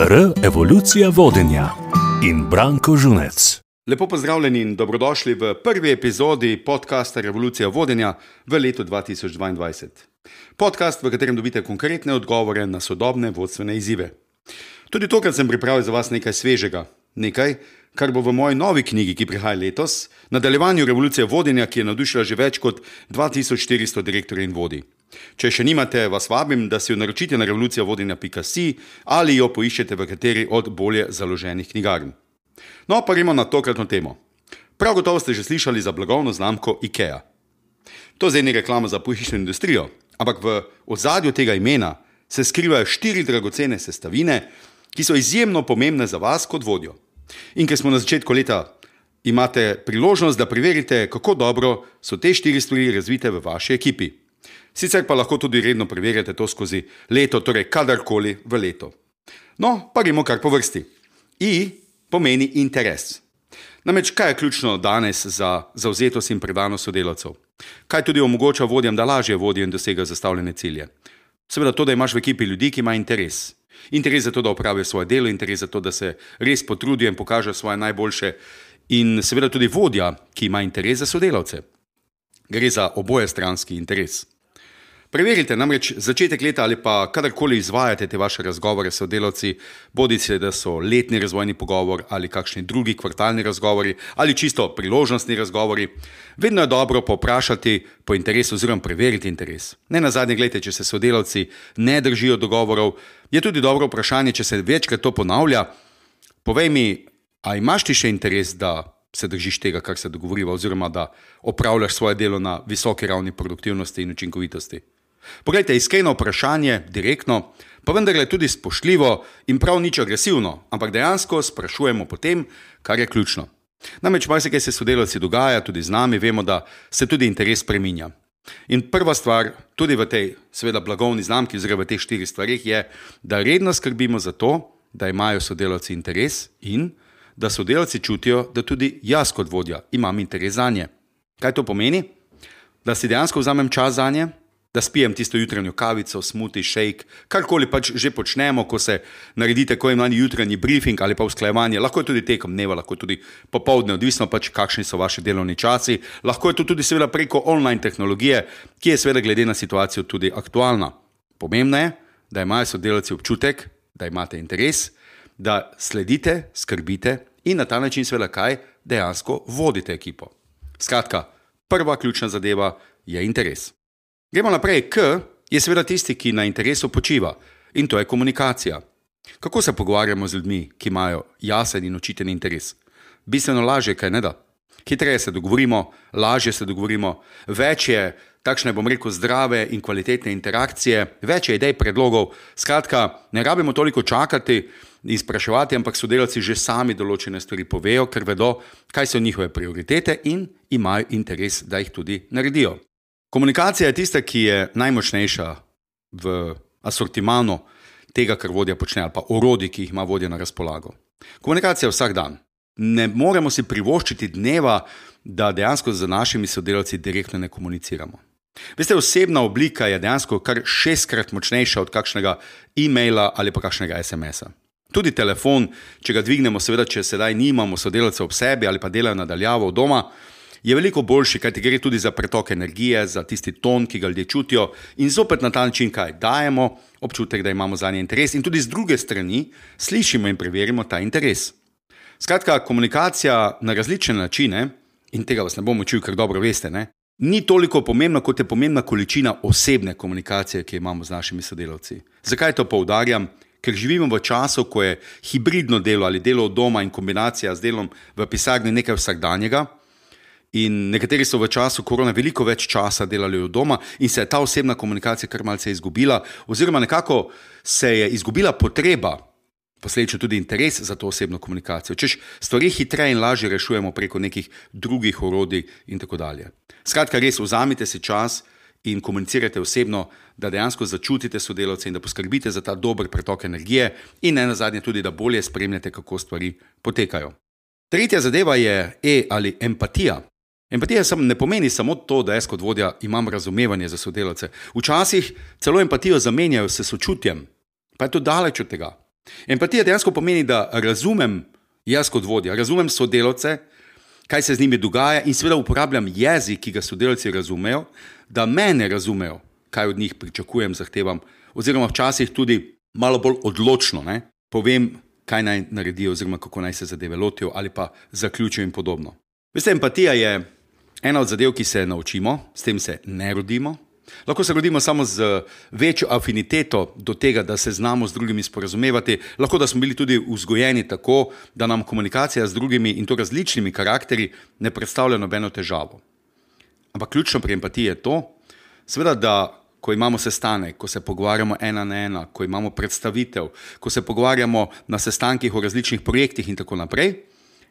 R. Evolucija vodenja in Branko Žunec. Lepo pozdravljeni in dobrodošli v prvi epizodi podcasta Revolucija vodenja v letu 2022. Podcast, v katerem dobite konkretne odgovore na sodobne vodstvene izzive. Tudi tokrat sem pripravil za vas nekaj svežega, nekaj, kar bo v moji novi knjigi, ki prihaja letos, nadaljevanju Revolucije vodenja, ki je navdušila že več kot 2400 direktorjev in vodij. Če še nimate, vas vabim, da si jo naročite na revolucijavodenja.si ali jo poiščete v kateri od bolje založenih knjigarn. No, pa gremo na tokratno temo. Prav gotovo ste že slišali za blagovno znamko IKEA. To zdaj ni reklama za pohištveno industrijo, ampak v ozadju tega imena se skrivajo štiri dragocene sestavine, ki so izjemno pomembne za vas kot vodjo. In ker smo na začetku leta, imate priložnost, da preverite, kako dobro so te štiri stvari razvite v vaši ekipi. Sicer pa lahko tudi redno preverjate to skozi leto, torej kadarkoli v leto. No, pa gremo kar po vrsti. I pomeni interes. Namreč, kaj je ključno danes za zauzetost in predanost sodelavcev? Kaj tudi omogoča vodjem, da lažje vodijo in dosegajo zastavljene cilje? Seveda to, da imaš v ekipi ljudi, ki imajo interes. Interes za to, da opravijo svoje delo, interes za to, da se res potrudijo in pokažejo svoje najboljše, in seveda tudi vodja, ki ima interes za sodelavce. Gre za oboje stranski interes. Preverite namreč začetek leta ali pa kadarkoli izvajate te vaše razgovore s sodelavci, bodi se, da so letni razvojni pogovor ali kakšni drugi kvartalni razgovori ali čisto priložnostni razgovori. Vedno je dobro poprašati po interesu oziroma preveriti interes. Ne na zadnje, gledajte, če se sodelavci ne držijo dogovorov, je tudi dobro vprašanje, če se večkrat to ponavlja. Povej mi, a imaš ti še interes, da se držiš tega, kar se dogovoriva, oziroma da opravljaš svoje delo na visoki ravni produktivnosti in učinkovitosti? Poglejte, iskreno vprašanje, direktno, pa vendarle tudi spoštljivo in prav nič agresivno, ampak dejansko sprašujemo po tem, kar je ključno. Namreč marsikaj se sodelavci dogaja, tudi z nami vemo, da se tudi interes spreminja. In prva stvar, tudi v tej, seveda, blagovni znamki, oziroma v teh štirih stvarih, je, da redno skrbimo za to, da imajo sodelavci interes in da sodelavci čutijo, da tudi jaz kot vodja imam interes za nje. Kaj to pomeni? Da si dejansko vzamem čas za nje, da spijem tisto jutranjo kavico, smuti, shake, karkoli pač že počnemo, ko se naredite tako imenovani jutranji briefing ali pa usklajevanje, lahko je tudi tekom dneva, lahko je tudi popovdne, odvisno pač, kakšni so vaši delovni časi, lahko je to tudi seveda preko online tehnologije, ki je seveda glede na situacijo tudi aktualna. Pomembno je, da imajo sodelavci občutek, da imate interes, da sledite, skrbite in na ta način seveda kaj dejansko vodite ekipo. Skratka, prva ključna zadeva je interes. Gremo naprej. K je seveda tisti, ki na interesu počiva in to je komunikacija. Kako se pogovarjamo z ljudmi, ki imajo jasen in očiten interes? Bistveno lažje, kaj ne da. Hitreje se dogovorimo, lažje se dogovorimo, več je takšne, bom rekel, zdrave in kvalitetne interakcije, več je idej, predlogov. Skratka, ne rabimo toliko čakati in spraševati, ampak sodelavci že sami določene stvari povejo, ker vedo, kaj so njihove prioritete in imajo interes, da jih tudi naredijo. Komunikacija je tista, ki je najmočnejša v asortimanu tega, kar vodja počne, ali pa orodij, ki jih ima vodja na razpolago. Komunikacija je vsak dan. Ne moremo si privoščiti dneva, da dejansko z našimi sodelavci direktno ne komuniciramo. Veste, osebna oblika je dejansko kar šestkrat močnejša od kakšnega e-maila ali pa kakšnega SMS-a. Tudi telefon, če ga dvignemo, seveda, če sedaj nimamo sodelavcev ob sebi ali pa delajo nadaljavo doma, je veliko boljši, kajti gre tudi za pretok energije, za tisti ton, ki ga ljudje čutijo in zopet na ta način, kaj dajemo, občutek, da imamo za nje interes in tudi z druge strani slišimo in preverimo ta interes. Skratka, komunikacija na različne načine, in tega vas ne bom učil, ker dobro veste, ne, ni toliko pomembna, kot je pomembna količina osebne komunikacije, ki jo imamo z našimi sodelavci. Zakaj to poudarjam? Ker živimo v času, ko je hibridno delo ali delo od doma in kombinacija z delom v pisarni nekaj vsakdanjega. In nekateri so v času korona veliko več časa delali od doma, in se je ta osebna komunikacija kar malce izgubila, oziroma nekako se je izgubila potreba, posledično tudi interes za to osebno komunikacijo. Češ stvari hitreje in lažje rešujemo preko nekih drugih orodij in tako dalje. Skratka, res vzamite si čas in komunicirajte osebno, da dejansko začutite sodelavce in da poskrbite za ta dober pretok energije, in ne nazadnje tudi, da bolje spremljate, kako stvari potekajo. Tretja zadeva je E ali empatija. Empatija sam ne pomeni samo to, da jaz kot vodja imam razumevanje za sodelavce. Včasih celo empatijo zamenjajo s sočutjem, pa je to daleč od tega. Empatija dejansko pomeni, da razumem jaz kot vodja, razumem sodelavce, kaj se z njimi dogaja in seveda uporabljam jezik, ki ga sodelavci razumejo, da mene razumejo, kaj od njih pričakujem, zahtevam, oziroma včasih tudi malo bolj odločno ne, povem, kaj naj naredijo, oziroma kako naj se zadeve lotijo ali pa zaključijo in podobno. Veste, empatija je ena od zadev, ki se naučimo, s tem se ne rodimo. Lahko se rodimo samo z večjo afiniteto do tega, da se znamo z drugimi sporazumevati, lahko da smo bili tudi vzgojeni tako, da nam komunikacija z drugimi in to različnimi karakteri ne predstavlja nobeno težavo. Ampak ključno pri empatiji je to, seveda, da ko imamo sestanek, ko se pogovarjamo ena na ena, ko imamo predstavitev, ko se pogovarjamo na sestankih o različnih projektih in tako naprej,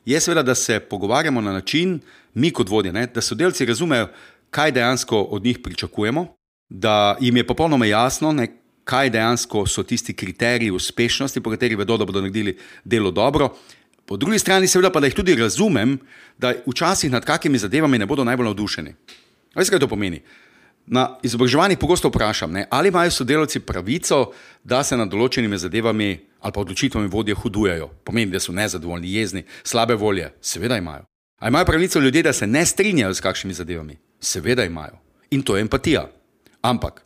je seveda, da se pogovarjamo na način, mi kot vodje, ne, da sodelci razumejo, kaj dejansko od njih pričakujemo, da jim je popolnoma jasno, ne, kaj dejansko so tisti kriteriji uspešnosti, po katerih vedo, da bodo naredili delo dobro. Po drugi strani, seveda, pa da jih tudi razumem, da včasih nad kakimi zadevami ne bodo najbolj navdušeni. Veste, kaj to pomeni? Na izobraževanjih pogosto vprašam, ne, ali imajo sodelavci pravico, da se nad določenimi zadevami ali pa odločitvami vodje hudujejo. Pomeni, da so nezadovoljni, jezni, slabe volje. Seveda imajo. Ali imajo pravico ljudje, da se ne strinjajo s kakšnimi zadevami? Seveda imajo. In to je empatija. Ampak,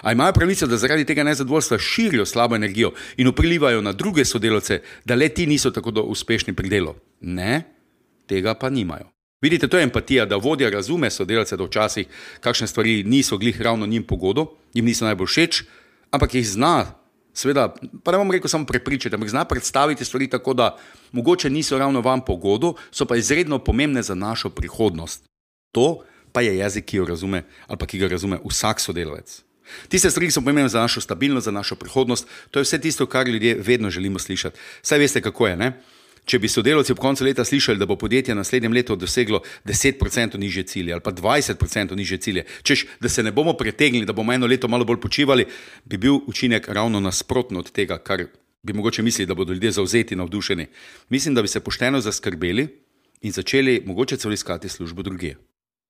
ali imajo pravico, da zaradi tega nezadovoljstva širijo slabo energijo in vplivajo na druge sodelavce, da le ti niso tako uspešni pri delu? Ne, tega pa nimajo. Vidite, to je empatija, da vodja razume sodelavce, da včasih kakšne stvari niso glih ravno njim pogodo, jim niso najbolj všeč, ampak jih zna, seveda, pa ne bom rekel samo prepričati, ampak zna predstaviti stvari tako, da mogoče niso ravno vam pogodo, so pa izredno pomembne za našo prihodnost. To pa je jezik, ki jo razume ali pa ki ga razume vsak sodelavec. Tiste stvari, ki so pomembne za našo stabilnost, za našo prihodnost, to je vse tisto, kar ljudje vedno želimo slišati. Saj veste, kako je. Ne? Če bi sodelavci ob koncu leta slišali, da bo podjetje naslednjem letu doseglo 10% niže cilje ali pa 20% niže cilje, češ, da se ne bomo pretegnili, da bomo eno leto malo bolj počivali, bi bil učinek ravno nasprotno od tega, kar bi mogoče mislili, da bodo ljudje zauzeti, navdušeni. Mislim, da bi se pošteno zaskrbeli in začeli mogoče celo iskati službo drugje.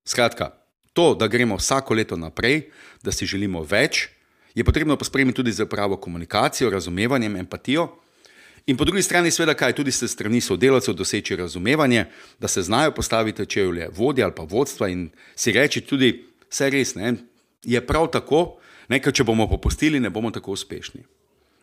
Skratka, to, da gremo vsako leto naprej, da si želimo več, je potrebno pospremiti tudi z pravo komunikacijo, razumevanjem, empatijo. In po drugi strani, seveda, kaj tudi se strani sodelavcev doseči razumevanje, da se znajo postaviti čevlje vodja ali pa vodstva in si reči tudi, vse res, ne, je prav tako, nekaj, če bomo popustili, ne bomo tako uspešni.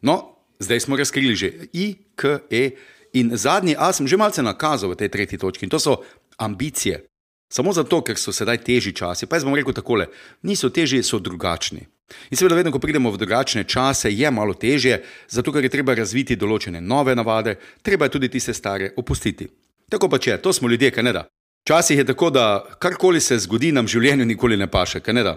No, zdaj smo razkrili že I, K, E in zadnji A sem že malce nakazal v tej tretji točki in to so ambicije. Samo zato, ker so sedaj težji časi, pa jaz bom rekel takole: niso težji, so drugačni. In seveda, vedno, ko pridemo v drugačne čase, je malo težje, zato ker je treba razviti določene nove navade, treba je tudi tiste stare opustiti. Tako pa če, to smo ljudje, kaj ne da. Včasih je tako, da karkoli se zgodi nam v življenju, nikoli ne paše, kaj ne da.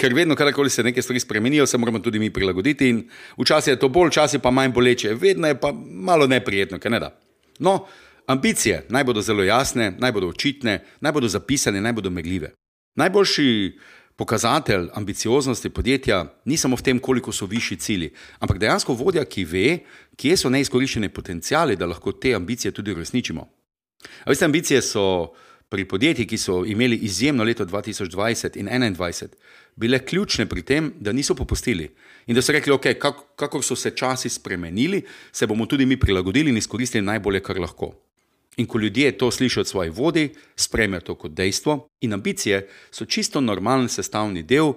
Ker vedno, kadarkoli se neke stvari spremenijo, se moramo tudi mi prilagoditi in včasih je to bolj, včasih pa manj boleče, vedno je pa malo neprijetno, kaj ne da. No, Ambicije naj bodo zelo jasne, naj bodo očitne, naj bodo zapisane, naj bodo merljive. Najboljši pokazatelj ambicioznosti podjetja ni samo v tem, koliko so višji cilji, ampak dejansko vodja, ki ve, kje so neizkoriščene potencijali, da lahko te ambicije tudi uresničimo. Veste, ambicije so pri podjetjih, ki so imeli izjemno leto 2020 in 2021, bile ključne pri tem, da niso popustili in da so rekli, ok, kako so se časi spremenili, se bomo tudi mi prilagodili in izkoristili najbolje, kar lahko. In ko ljudje to slišijo od svojih vodij, sprejmejo to kot dejstvo, in ambicije so čisto normalen sestavni del uh,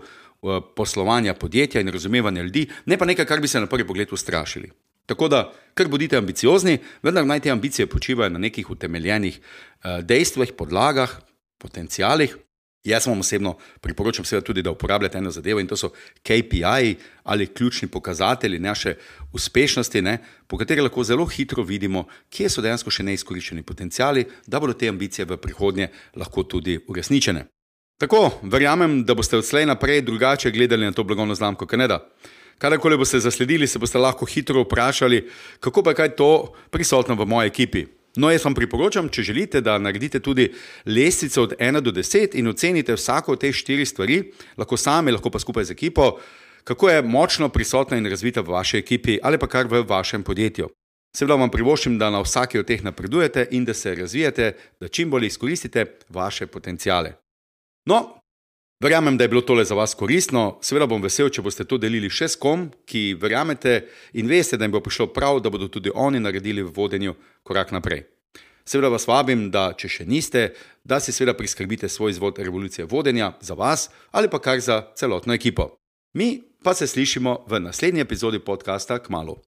poslovanja podjetja in razumevanja ljudi, ne pa nekaj, kar bi se na prvi pogled ustrašili. Tako da, kar bodite ambiciozni, vendar naj te ambicije počivajo na nekih utemeljenih uh, dejstvih, podlagah, potencijalih, Jaz vam osebno priporočam, tudi, da uporabljate eno zadevo in to so KPI ali ključni pokazatelji naše uspešnosti, ne, po kateri lahko zelo hitro vidimo, kje so dejansko še neizkoriščeni potencijali, da bodo te ambicije v prihodnje lahko tudi uresničene. Tako, verjamem, da boste odslej naprej drugače gledali na to blagovno znamko Kanada. Kadarkoli boste zasledili, se boste lahko hitro vprašali, kako pa je kaj to prisotno v moji ekipi. No, jaz vam priporočam, če želite, da naredite tudi lestvico od 1 do 10 in ocenite vsako od teh štirih stvari, lahko sami, lahko pa skupaj z ekipo, kako je močno prisotna in razvita v vaši ekipi ali pa kar v vašem podjetju. Seveda vam privoščim, da na vsaki od teh napredujete in da se razvijate, da čim bolj izkoristite vaše potencijale. No, Verjamem, da je bilo tole za vas koristno. Seveda bom vesel, če boste to delili še s kom, ki verjamete in veste, da jim bo prišlo prav, da bodo tudi oni naredili v vodenju korak naprej. Seveda vas vabim, da če še niste, da si seveda priskrbite svoj izvod revolucije vodenja za vas ali pa kar za celotno ekipo. Mi pa se slišimo v naslednji epizodi podcasta Kmalo.